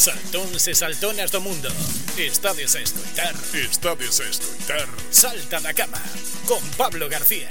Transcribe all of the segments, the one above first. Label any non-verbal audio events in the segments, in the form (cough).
Saltón se saltó en este mundo. Está a. Está a. Salta la cama con Pablo García.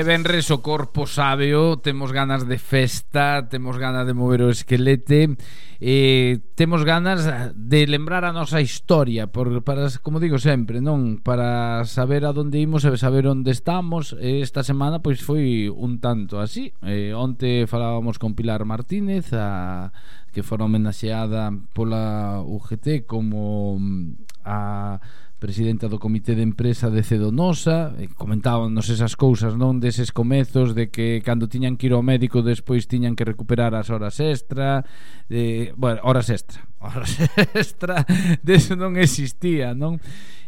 E benres o corpo sabeo, temos ganas de festa, temos ganas de mover o esquelete, e temos ganas de lembrar a nosa historia, por, para, como digo sempre, non para saber a onde imos e saber onde estamos. Esta semana pois foi un tanto así. E, onte falábamos con Pilar Martínez, a, que fora homenaxeada pola UGT como mm, a presidenta do Comité de Empresa de Cedonosa, e comentábanos esas cousas, non, deses comezos de que cando tiñan que ir ao médico despois tiñan que recuperar as horas extra, de, bueno, horas extra, (laughs) horas extra, deso non existía, non?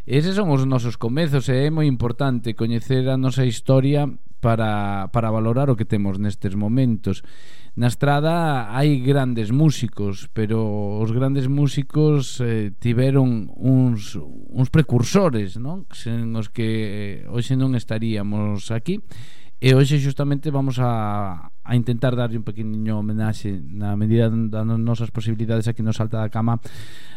Eses son os nosos comezos e é moi importante coñecer a nosa historia para, para valorar o que temos nestes momentos. Na estrada hai grandes músicos, pero os grandes músicos eh, tiveron uns, uns precursores, non? Sen os que eh, hoxe non estaríamos aquí. E hoxe justamente vamos a, a intentar darlle un pequeniño homenaxe na medida das nosas posibilidades aquí nos salta da cama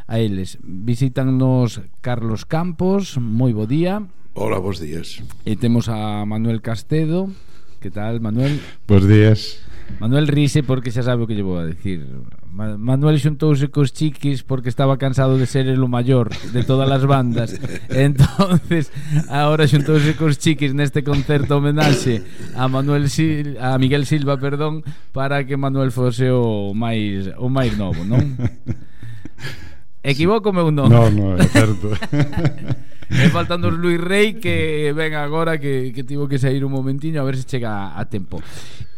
a eles. Visítannos Carlos Campos, moi bo día. Hola, bons días. E temos a Manuel Castedo. Que tal, Manuel? Bos días. Manuel rise porque xa sabe o que lle vou a decir. Manuel xuntouse cos chiquis porque estaba cansado de ser el o maior de todas as bandas. (laughs) Entonces, agora xuntouse cos chiquis neste concerto homenaxe a Manuel Sil a Miguel Silva, perdón, para que Manuel fose o máis o máis novo, non? (laughs) Equivoco meu non? Non, non, é certo. (laughs) E faltando Luis Rey que ven agora que, que tivo que sair un momentiño a ver se chega a, a tempo.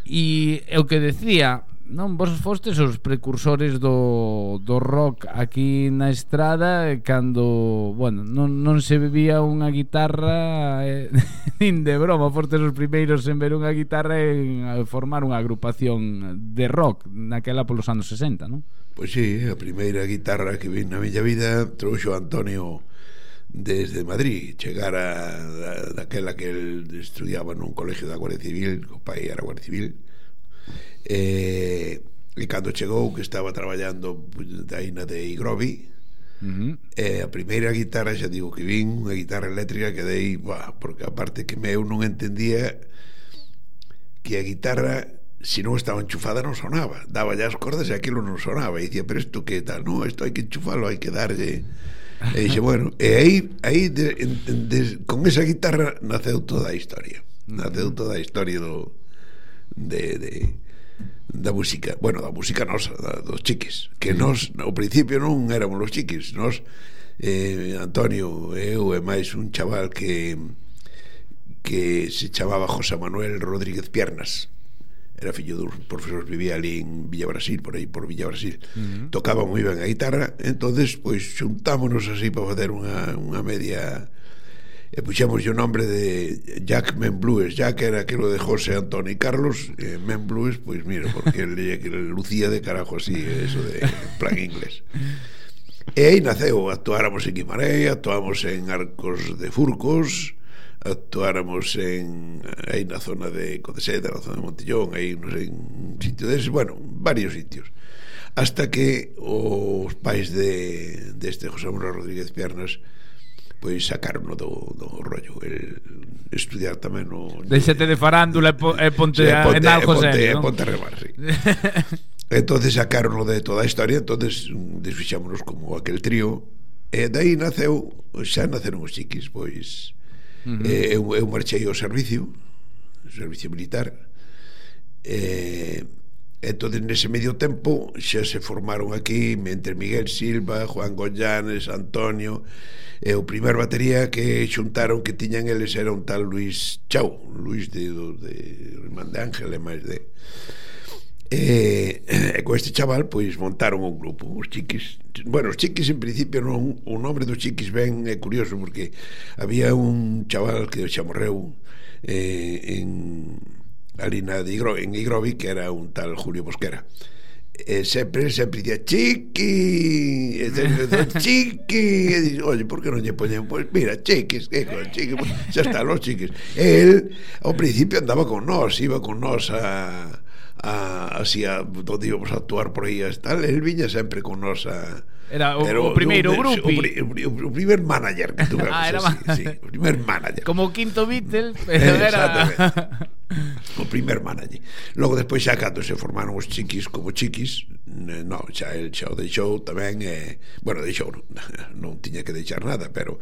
E o que decía, non vos fostes os precursores do, do rock aquí na estrada cando, bueno, non, non se bebía unha guitarra eh, (laughs) nin de broma, fostes os primeiros en ver unha guitarra en formar unha agrupación de rock naquela polos anos 60, non? Pois sí, a primeira guitarra que vi na miña vida trouxo Antonio desde Madrid chegar a, a daquela que el estudiaba nun colegio da Guardia Civil o pai era Guardia Civil e, e cando chegou que estaba traballando aí na de Igrovi Uh -huh. E a primeira guitarra xa digo que vin unha guitarra eléctrica que dei bah, porque aparte que me eu non entendía que a guitarra se non estaba enchufada non sonaba. Daba as cordas e aquilo non sonaba. E dicía, pero isto que tal, non, isto hai que enchufarlo hai que darlle uh -huh E dixe, bueno, e aí, aí de, de, de, con esa guitarra naceu toda a historia. Naceu toda a historia do de, de da música, bueno, da música nosa, da, dos chiquis, que nós ao principio non éramos os chiquis, nós eh, Antonio, eu e máis un chaval que que se chamaba José Manuel Rodríguez Piernas era fillo dos profesor vivía ali en Villa Brasil, por aí por Villa Brasil. Uh -huh. Tocaba moi ben a guitarra, entonces pois xuntámonos así para facer unha unha media e puxemos o nome de Jack Men Blues. Jack era aquilo de José Antonio y Carlos, e Men Blues, pois mira, porque ele le lucía de carajo así eso de plan inglés. E aí naceu, actuáramos en Guimarães, actuamos en Arcos de Furcos, actuáramos en aí na zona de Codeseda, na zona de Montillón, aí non sei, un sitio deses, bueno, varios sitios. Hasta que os pais de deste de José Manuel Rodríguez Piernas pois sacaron do, do rollo el estudiar tamén no Deixate de farándula e ponte, sí, ponte en algo ponte, serio, ponte, ¿no? ponte remar, sí. (laughs) entonces sacaron de toda a historia entonces mm, desfixámonos como aquel trío e dai naceu xa naceron os chiquis pois Uh -huh. eh, eu, eu marchei ao servicio, servicio militar. Eh, entonces nese medio tempo xa se formaron aquí entre Miguel Silva, Juan Goyanes Antonio e o primer batería que xuntaron que tiñan eles era un tal Luis Chau Luis de, de Irmán de Ángel e máis de E, e con este chaval pois montaron un grupo, os chiquis. Bueno, os chiquis en principio non o nome dos chiquis ben é curioso porque había un chaval que xa morreu eh, en ali na de Igro, en Igrovi que era un tal Julio Mosquera. E sempre, sempre dicía Chiqui e sempre (laughs) Chiqui e dixo, oye, por que non lle poñen? Pois pues mira, chiquis, que con chiquis xa están os chiquis e el ao principio andaba con nós iba con nós a a, así a, donde íbamos a actuar por aí tal, el viña sempre con nos a, Era o, era o, o primeiro no, grupo. O, o, o primer manager que (laughs) tuvemos. ah, era así, sí, o primer manager. Como o quinto Beatle, (laughs) pero era... o primer manager. Logo despois xa cando se formaron os chiquis como chiquis, no, xa el xa o deixou tamén, eh, bueno, deixou, non, (laughs) non tiña que deixar nada, pero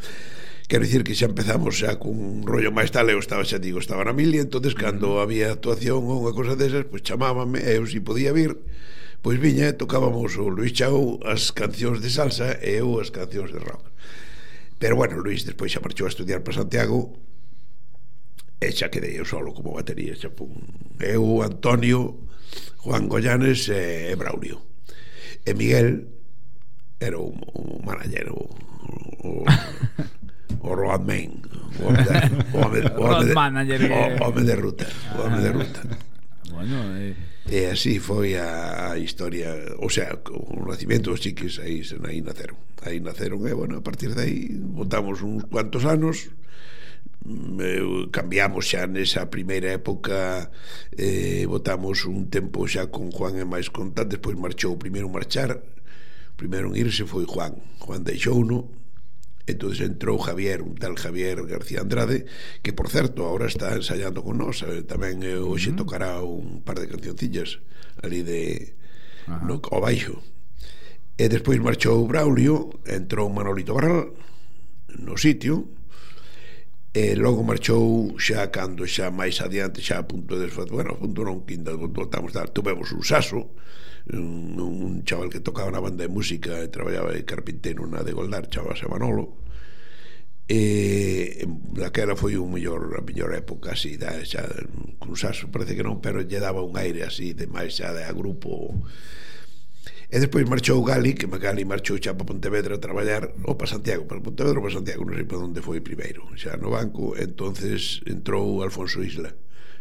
Quero dicir que xa empezamos xa cun rollo máis tal, eu estaba xa digo, estaba na mili, entonces cando había actuación ou unha cosa desas, pois chamábame, eu si podía vir, pois viña e tocábamos o Luis Chau as cancións de salsa e eu as cancións de rock. Pero bueno, Luis despois xa marchou a estudiar para Santiago e xa quedei eu solo como batería, xa pum. Eu, Antonio, Juan Goyanes e Braulio. E Miguel era un, o manager, o, o, (laughs) o Roadman, o home de, o home, o home, de, o home de ruta, o home de ruta. Bueno, eh... E así foi a, a historia, o sea, o nacimento dos chiques aí, aí naceron. Aí naceron e, bueno, a partir de aí botamos uns cuantos anos, mm, eh, cambiamos xa nesa primeira época eh, botamos un tempo xa con Juan e máis contact despois marchou o primeiro marchar primeiro en irse foi Juan Juan deixou no Entonces entrou Javier, un tal Javier García Andrade, que por certo agora está ensayando con nós, eh, tamén eh, hoxe tocará un par de cancioncillas ali de Ajá. no, o baixo. E despois marchou Braulio, entrou Manolito Barral no sitio, e logo marchou xa cando xa máis adiante xa a punto de bueno, a punto non quinta voltamos dar, tuvemos un saso un, un chaval que tocaba na banda de música e traballaba de carpintero na de Goldar chamase Manolo e daquela foi un mellor a mellor época así da, xa, cun saso parece que non pero lle daba un aire así de máis xa de a grupo E despois marchou Gali, que Gali marchou xa para Pontevedra a traballar, ou para Santiago, para Pontevedra ou para Santiago, non sei para onde foi primeiro, xa no banco, entonces entrou Alfonso Isla.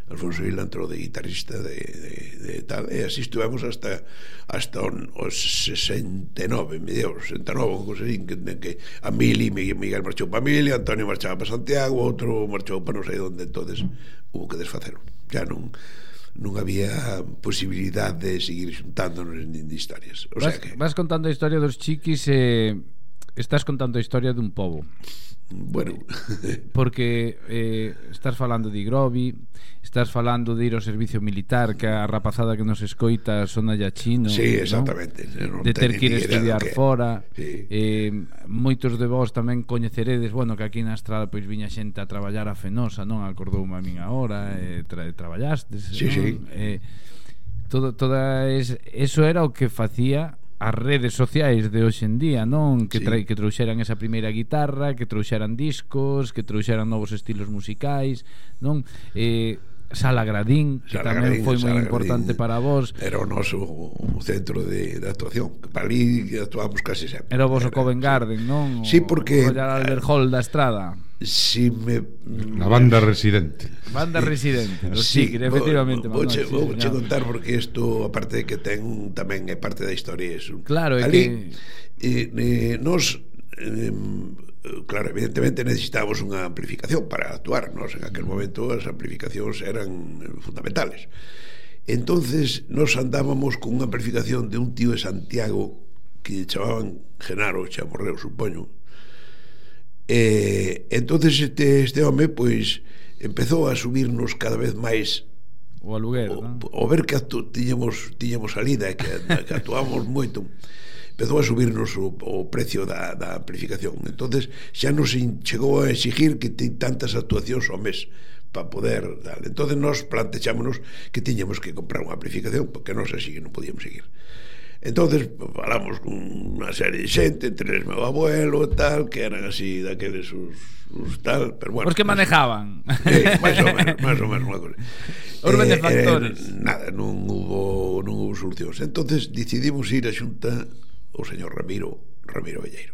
Alfonso Isla entrou de guitarrista de, de, de tal, e así estuvemos hasta hasta on, os 69, me dio, 69, non así, que, que a Mili, Miguel marchou para Mili, Antonio marchaba para Santiago, outro marchou para non sei onde, entonces hubo que desfacelo. Xa non non había posibilidade de seguir xuntándonos nin de historias. O vas, sea que... vas contando a historia dos chiquis e eh, estás contando a historia dun pobo Bueno. (laughs) Porque eh, estás falando de Igrobi, estás falando de ir ao servicio militar, que a rapazada que nos escoita son allá chino. Sí, exactamente. ¿no? De ter que ir estudiar que... fora. Sí. Eh, moitos de vós tamén coñeceredes, bueno, que aquí na estrada pois viña xente a traballar a Fenosa, non? Acordoume a min agora, eh, tra traballastes, sí, non? Sí. Eh, todo, toda es, eso era o que facía as redes sociais de hoxe en día, non? Que, sí. tra que trouxeran esa primeira guitarra, que trouxeran discos, que trouxeran novos estilos musicais, non? Eh, Sala Gradín, que Sala tamén Gradín, foi moi importante Gradín para vos. Era o noso centro de, de actuación. Para ali actuábamos casi sempre. Era o voso Covent Garden, non? Sí, porque... O Albert Hall da Estrada si me la banda residente. Banda residente, do sí, Tigre, efectivamente. Vou, che, vou che contar porque isto aparte de que ten tamén é parte da historia eso. Claro, é Ali, que eh, eh, nos eh, claro, evidentemente necesitábamos unha amplificación para actuar, nos en aquel momento as amplificacións eran fundamentales. Entonces nos andábamos con unha amplificación de un tío de Santiago que chamaban Genaro, chamorreo, supoño, E entonces este, este home pois empezou a subirnos cada vez máis o aluguer, o, ¿no? o ver que actu, tiñemos, tiñemos salida que, que actuamos (laughs) moito empezou a subirnos o, o precio da, da amplificación entonces xa nos chegou a exigir que ten tantas actuacións ao mes para poder dar. entonces nos plantexámonos que tiñemos que comprar unha amplificación porque nos así non podíamos seguir entonces falamos con unha serie de xente, tres meu abuelo e tal, que eran así daqueles os, os tal, pero bueno. Os que manejaban. Eh, máis ou menos, máis ou menos unha cosa. Os eh, benefactores. Eh, nada, non hubo non hubo solucións. Entonces decidimos ir a xunta o señor Ramiro, Ramiro Velleiro.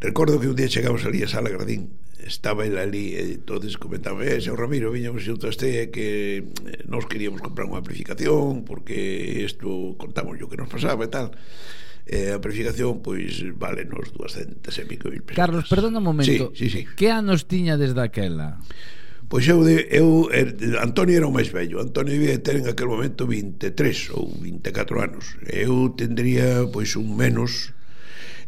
Recordo que un día chegamos ali a Sala Gradín, estaba el ali, e entonces comentaba, eh, seu Ramiro, viñamos xunto a este que eh, nos queríamos comprar unha amplificación, porque isto contamos o que nos pasaba e tal eh, a amplificación, pois vale nos 200 e pico mil pesos. Carlos, perdona un momento. Sí, sí, sí. Que anos tiña desde aquela? Pois eu, de, eu er, Antonio era o máis vello Antonio debía ter en aquel momento 23 ou 24 anos Eu tendría pois un menos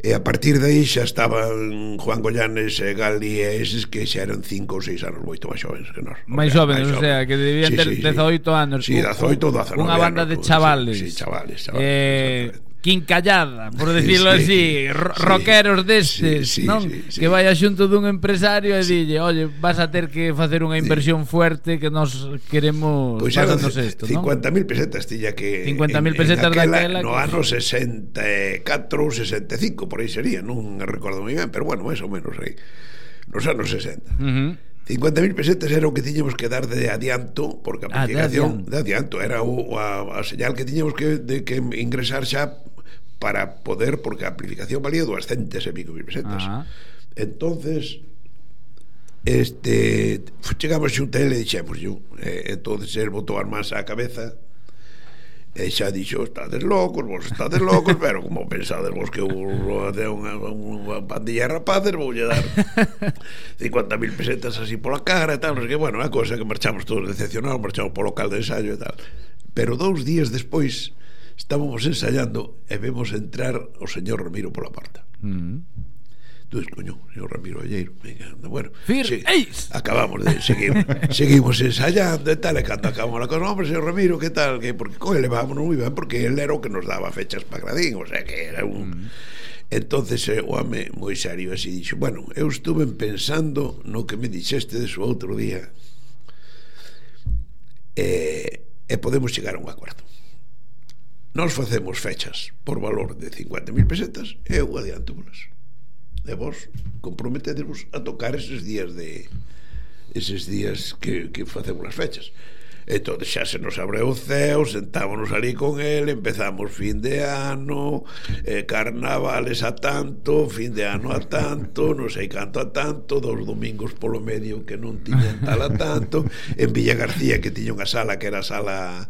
e a partir de aí xa estaban Juan Gollanes e Gali e eses que xa eran cinco ou seis anos moito máis xovens que nós. Máis xovens, o sea, que debían sí, ter sí, 18 sí. anos. Sí, 18 ou 19 Unha banda anos, de chavales. Sí, sí chavales, chavales. Eh, quincallada, por decirlo sí, así, sí, rockeros destes, sí, sí, non? Sí, sí. Que vai xunto dun empresario e dille, "Olle, vas a ter que facer unha inversión sí. fuerte que nos queremos pois pues pagarnos isto, non?" 50.000 pesetas tiña que 50.000 pesetas daquela, daquela no ano 64, 65, por aí sería, non recordo moi ben, pero bueno, máis ou menos aí. Nos anos 60. Uh -huh. 50.000 pesetas era o que tiñemos que dar de adianto, porque a aplicación ah, de, adianto. de adianto era o, a, a señal que tiñemos que, de, que ingresar xa para poder, porque a amplificación valía 200 e pico mil pesetas. Ajá. Entonces, este, chegamos xunta e le dixemos, yo, eh, entonces el botou as mans á cabeza, E xa dixo, estades locos, vos estades locos, pero como pensades vos que vos de unha, unha pandilla de rapaces, voulle dar 50.000 pesetas así pola cara e tal, non sei que, bueno, a cosa que marchamos todos decepcionados, marchamos polo local de ensayo e tal. Pero dous días despois estábamos ensayando e vemos entrar o señor Ramiro pola porta. Mm -hmm. Entonces, coño, señor Ramiro Alleiro, venga, anda, bueno. Fir se, acabamos de seguir, (laughs) seguimos ensayando e tal, e cando acabamos la cosa, hombre, señor Ramiro, que tal, que porque co levámonos moi ben, porque él era o que nos daba fechas para Gradín, o sea, que era un... Mm. Entonces eh, o home moi serio así dixo, bueno, eu estuve pensando no que me dixeste de su outro día e, e podemos chegar a un acuerdo. Nos facemos fechas por valor de 50.000 pesetas e eu adianto polas e vos comprometedevos a tocar eses días de eses días que, que facemos as fechas. Entón xa se nos abre o ceo sentámonos ali con el empezamos fin de ano eh, carnavales a tanto fin de ano a tanto non sei canto a tanto dos domingos polo medio que non tiñan tal a tanto. En Villa García que tiña unha sala que era a sala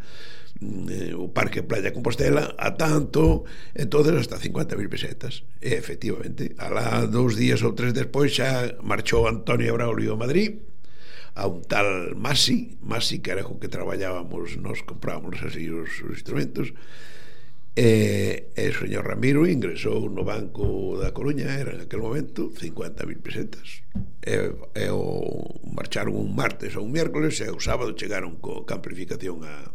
eh, o Parque Playa Compostela a tanto, entonces hasta 50.000 pesetas. E, efectivamente, alá dous días ou tres despois xa marchou Antonio Braulio a Madrid a un tal Masi, Masi que era con que traballábamos, nos comprábamos así os, os instrumentos, e, e o señor Ramiro ingresou no Banco da Coruña, era en aquel momento 50.000 pesetas. E, e o, marcharon un martes ou un miércoles e o sábado chegaron co, camplificación a,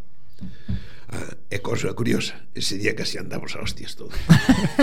Ah, é cosa curiosa, ese día casi andamos a hostias todos.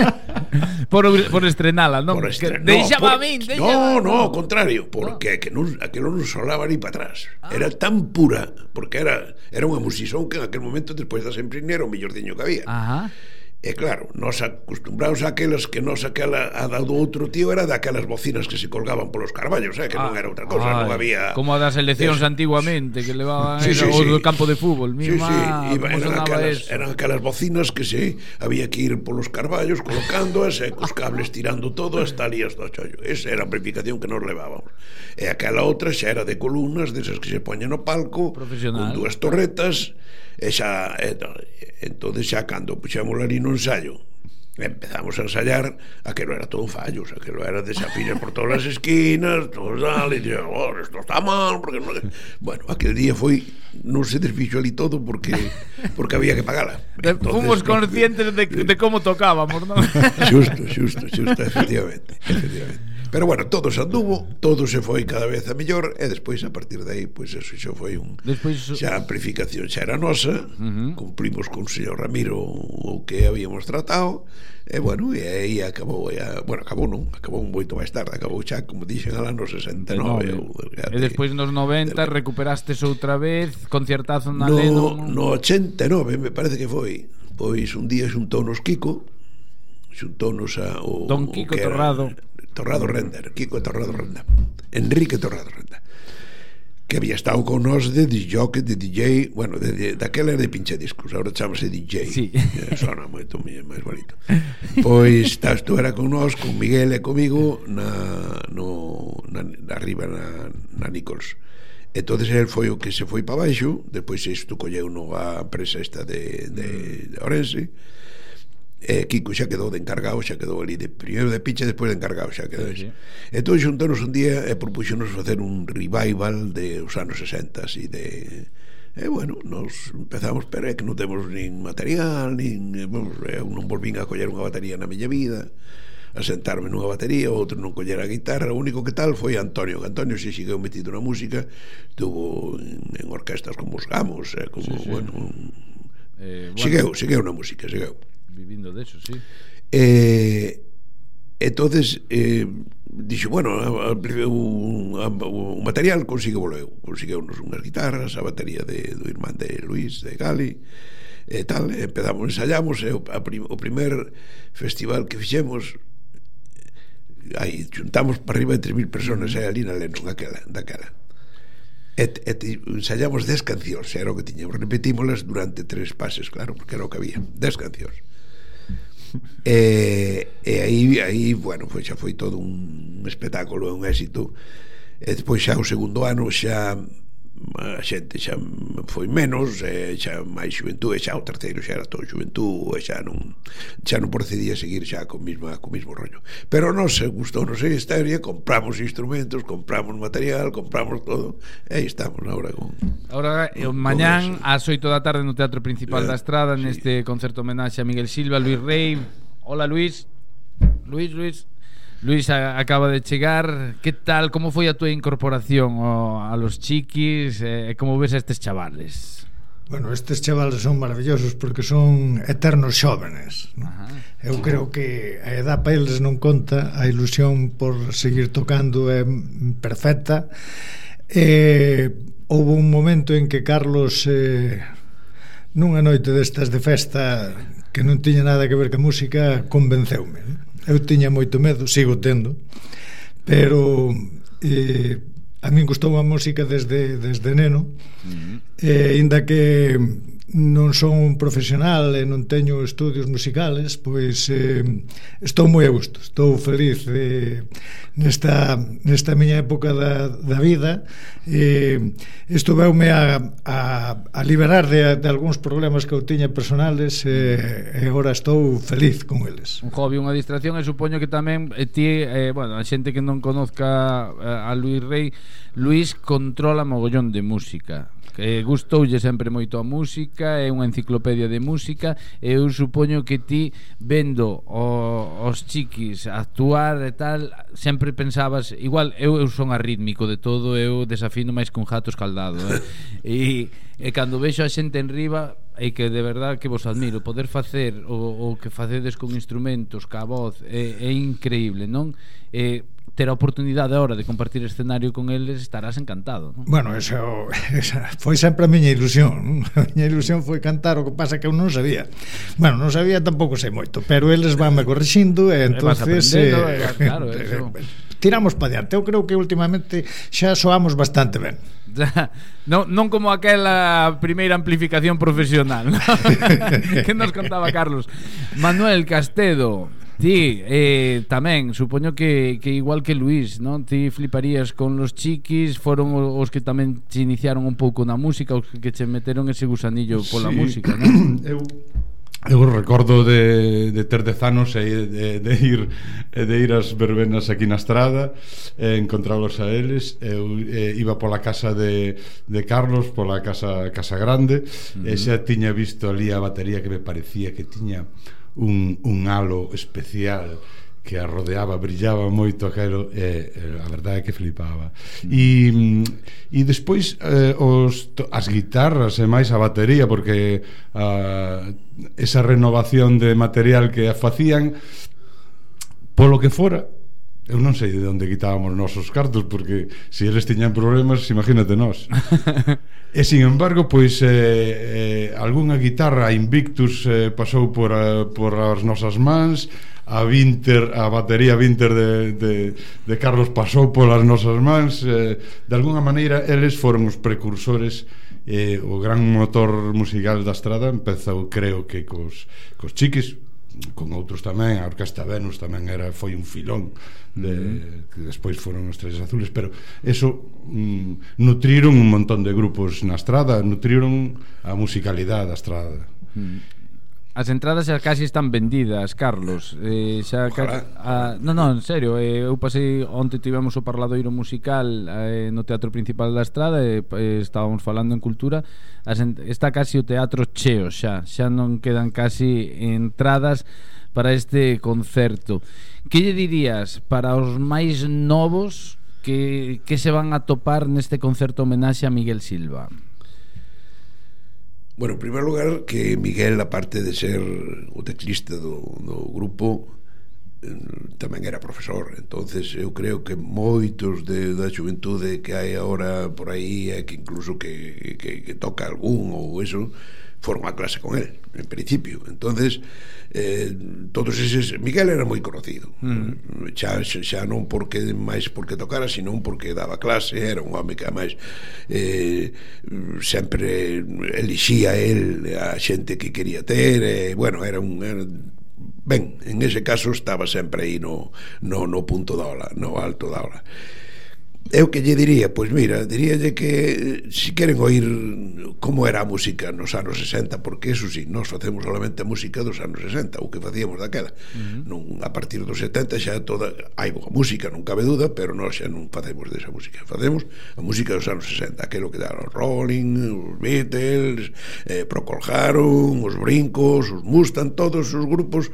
(laughs) por, por estrenala, non? Por estren... Deixa no, por... min, deixa No, no, ao contrario, porque no. que non, aquilo non solaba ni para atrás. Ah. Era tan pura, porque era era unha musisón que en aquel momento, despois da Semprini, era o mellor diño que había. Ajá. Ah E claro, nos acostumbrados a aquelas que nos aquela a dado outro tío era daquelas bocinas que se colgaban polos carballos, eh, que ah, non era outra cosa, ah, non había Como a das eleccións es... antiguamente que levaban sí, sí, sí. do campo de fútbol, mi sí, má, sí. Iba, eran, aquelas, eso? eran aquelas bocinas que se había que ir polos carballos colocándoas e cos cables tirando todo hasta ali hasta o chollo. Esa era a amplificación que nos levábamos. E aquela outra xa era de columnas, desas que se poñen no palco, con dúas torretas, E xa, e, entonces xa cando puxemos ali no ensayo, empezamos a ensayar, aquelo era todo fallos, aquelo era desafíos por todas as esquinas, todos tal, e dixo, oh, isto está mal, porque non... Bueno, aquel día foi, non se desfixo ali todo porque porque había que pagala. Entonces, Fomos conscientes de, de como tocábamos, non? (laughs) Xusto, xusto, xusto, efectivamente, efectivamente. Pero bueno, todo se anduvo, todo se foi cada vez a mellor e despois a partir de aí, pois eso xa foi un despois... xa a amplificación xa era nosa, uh -huh. cumplimos con o señor Ramiro o que habíamos tratado e bueno, e aí acabou, e, bueno, acabou non, acabou moito máis tarde, acabou xa como dixen alá no 69. Ou, e despois nos 90 recuperastes outra vez concertazo na no, Lennon. No 89 me parece que foi. Pois un día xuntou nos Kiko, xuntou nos a, o, Don Kiko o que era, Torrado Torrado Renda, Kiko Torrado Renda, Enrique Torrado Renda que había estado con nós de DJ, de DJ, bueno, de, de, daquela era de pinche discos, agora chamase DJ. Sí. Eh, sona moito máis bonito. Pois estás tú era con nós, con Miguel e comigo na no na, na arriba na, na Nichols. Entonces el foi o que se foi para baixo, despois isto colleu no a empresa esta de, de, de Orense eh, Kiko xa quedou de encargado, xa quedou ali de primeiro de piche, despois de encargado xa quedou. Sí, sí. Entón xuntanos un día eh, e propuxenos facer un revival de os anos 60 así de E, bueno, nos empezamos, pero é que non temos nin material, nin... Eh, bueno, eu non volvín a coller unha batería na miña vida, a sentarme nunha batería, outro non coller a guitarra, o único que tal foi Antonio, que Antonio se xigueu metido na música, tuvo en, en orquestas como os Gamos, eh, como, sí, sí. bueno... Eh, bueno. Sigueu, sigueu na música, sigueu vivindo de eso, sí. Eh, entonces eh, dixo, bueno, ampliou un, un material, consigueu eu, consigueunos unhas guitarras, a batería de, do irmán de Luis, de Gali, e tal, empezamos, ensayamos, e o, a prim, o primer festival que fixemos, aí juntamos para arriba de 3.000 personas, aí ali na Lennon, aquela, daquela. E, e ensayamos 10 cancións, era o que tiñamos, repetímolas durante tres pases, claro, porque era o que había, 10 cancións e, e aí, aí, bueno, foi, xa foi todo un espectáculo e un éxito. E despois xa o segundo ano xa a xente xa foi menos, xa máis xuventude, xa o terceiro xa era todo xuventude, xa non xa non procedía seguir xa co mesma co mesmo rollo. Pero nos gustou, nos sei historia, compramos instrumentos, compramos material, compramos todo, e aí estamos agora con Agora e eh, mañán ás 8 da tarde no Teatro Principal eh, da Estrada sí. neste concerto homenaxe a Miguel Silva, Luis Rey. Hola Luis. Luis, Luis. Luis acaba de chegar Que tal, como foi a túa incorporación ao, a los chiquis e eh, como ves a estes chavales? Bueno, estes chavales son maravillosos porque son eternos xóvenes ¿no? Ajá. Eu creo que a edad para eles non conta A ilusión por seguir tocando é perfecta E eh, houve un momento en que Carlos eh, Nunha noite destas de festa Que non tiña nada que ver que música Convenceume, non? eu tiña moito medo, sigo tendo, pero eh, a min gustou a música desde, desde neno, uh -huh. eh, inda que non son un profesional e non teño estudios musicales, pois eh, estou moi a gusto, estou feliz eh, nesta, nesta miña época da, da vida. Eh, isto veume a, a, a liberar de, de algúns problemas que eu tiña personales eh, e agora estou feliz con eles. Un hobby, unha distracción e supoño que tamén eh, ti, eh, bueno, a xente que non conozca eh, a Luis Rey Luis controla mogollón de música que gustoulle sempre moito a música é unha enciclopedia de música e eu supoño que ti vendo o, os chiquis actuar e tal sempre pensabas igual eu, eu son arrítmico de todo eu desafino máis que un jato escaldado eh? (laughs) e E cando vexo a xente en riba E que de verdad que vos admiro Poder facer o, o que facedes con instrumentos Ca voz é, é increíble non E ter a oportunidade agora de compartir escenario con eles estarás encantado non? Bueno, eso, (laughs) esa foi sempre a miña ilusión non? (laughs) A miña ilusión foi cantar o que pasa que eu non sabía Bueno, non sabía tampouco sei moito Pero eles vanme corrixindo E entonces eh, e eh, claro, eso. (laughs) Tiramos pa diante Eu creo que últimamente xa soamos bastante ben (laughs) non, non como aquela primeira amplificación profesional ¿no? (laughs) que nos contaba Carlos Manuel Castedo Ti, eh, tamén, supoño que, que igual que Luis non? Ti fliparías con los chiquis, foron os que tamén te iniciaron un pouco na música, os que che meteron ese gusanillo pola sí. música, (clears throat) non? Eu Eu recordo de, de ter dez anos e de, de, ir, de ir ás verbenas aquí na estrada e encontralos a eles eu e, iba pola casa de, de Carlos pola casa, casa grande uh -huh. e xa tiña visto ali a batería que me parecía que tiña un, un halo especial que a rodeaba, brillaba moito aquelo e eh, a verdade é que flipaba. Mm. E mm, e despois eh, os as guitarras e máis a batería porque a, esa renovación de material que facían polo que fora Eu non sei de onde quitábamos nosos cartos porque se eles tiñan problemas, imagínate nós. (laughs) e sin embargo, pois eh, eh algunha guitarra Invictus eh, pasou por a, por as nosas mans, a Winter, a batería Winter de, de, de Carlos pasou polas nosas mans, eh, de alguna maneira eles foron os precursores eh, o gran motor musical da estrada empezou creo que cos, cos chiques con outros tamén, a Orquesta Venus tamén era foi un filón de, uh -huh. que despois foron os Tres Azules, pero eso mm, nutriron un montón de grupos na estrada, nutriron a musicalidade da estrada. Uh -huh. As entradas xa casi están vendidas, Carlos. Eh, xa ca... ah, no, no, en serio, eh, eu pasei onte tivemos o parladoiro musical eh, no Teatro Principal da Estrada e eh, estábamos falando en cultura, as ent... está casi o teatro cheo xa, xa non quedan casi entradas para este concerto. Que lle dirías para os máis novos que que se van a topar neste concerto homenaxe a Miguel Silva? Bueno, en primer lugar, que Miguel, aparte de ser o teclista do, do grupo, tamén era profesor. Entonces eu creo que moitos de, da xuventude que hai agora por aí e que incluso que, que, que toca algún ou eso foron a clase con él, en principio. entonces eh, todos eses... Miguel era moi conocido. Mm. Xa, xa non porque máis porque tocara, sino porque daba clase, era un home que, máis eh, sempre elixía el a xente que quería ter, e, eh, bueno, era un... Era, ben, en ese caso estaba sempre aí no, no, no punto da ola, no alto da ola. Eu que lle diría, pois mira, diríalle que se si queren oír como era a música nos anos 60, porque eso si, sí, nós facemos solamente a música dos anos 60, o que facíamos daquela. Uh -huh. non, a partir dos 70 xa toda hai boa música, non cabe duda, pero nós xa non facemos desa música. Facemos a música dos anos 60, aquilo que daron os Rolling, os Beatles, eh, Procol Harum, os Brincos, os Mustang, todos os grupos,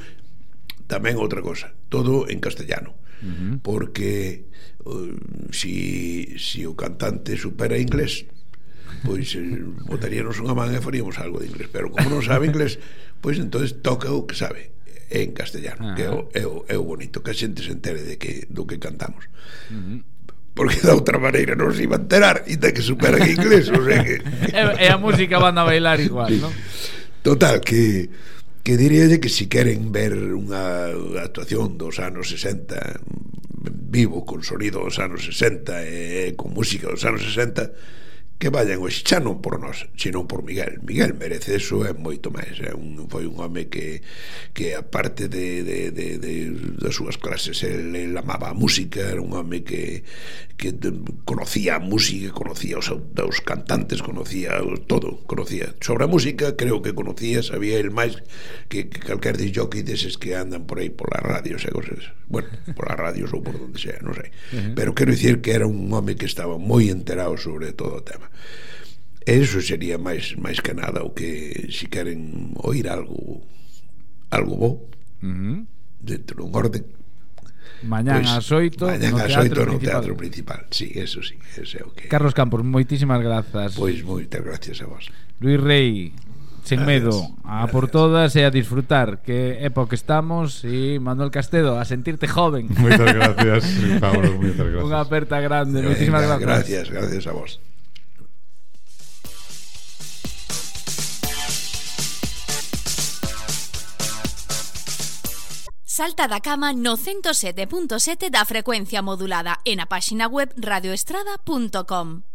tamén outra cosa, todo en castellano. Uh -huh. porque uh, si, si o cantante supera inglés pois eh, botaríamos unha man e faríamos algo de inglés pero como non sabe inglés pois entonces toca o que sabe en castellano, ah. que é o, ah. é, o, é o bonito, que a xente se entere de que, do que cantamos. Uh -huh porque da outra maneira non se iba a enterar E inda que superan inglés o sea que... (laughs) e, e a música van a bailar igual sí. ¿no? total que que diríalle que se si queren ver unha actuación dos anos 60 vivo con sonido dos anos 60 e con música dos anos 60 que vayan hoxe, xa non por nós, senón por Miguel. Miguel merece eso é moito máis. É un, foi un home que, que aparte de, de, de, de das súas clases, el, el amaba a música, era un home que, que conocía a música, conocía os, os cantantes, conocía todo, conocía. Sobre a música, creo que conocía, sabía el máis que, que calquer disjockey deses que andan por aí pola radio, e cosas. Bueno, pola radio ou por donde sea, non sei. (laughs) Uh -huh. Pero quero dicir que era un home que estaba moi enterado sobre todo o tema. E iso sería máis máis que nada o que se si queren oír algo algo bo uh -huh. dentro dun orden. Mañán pues, pois, ás 8 Mañán ás 8 no Teatro Principal. Sí, eso sí, ese é o que Carlos Campos, moitísimas grazas. Pois pues, moitas gracias a vos. Luis Rey, sen medo A por todas e a disfrutar Que época estamos E Manuel Castedo, a sentirte joven. Moitas gracias, Pablo, moitas (laughs) gracias. Unha aperta grande, moitísimas gracias Gracias, gracias a vos. Salta da cama no 107.7 da frecuencia modulada e na páxina web radioestrada.com.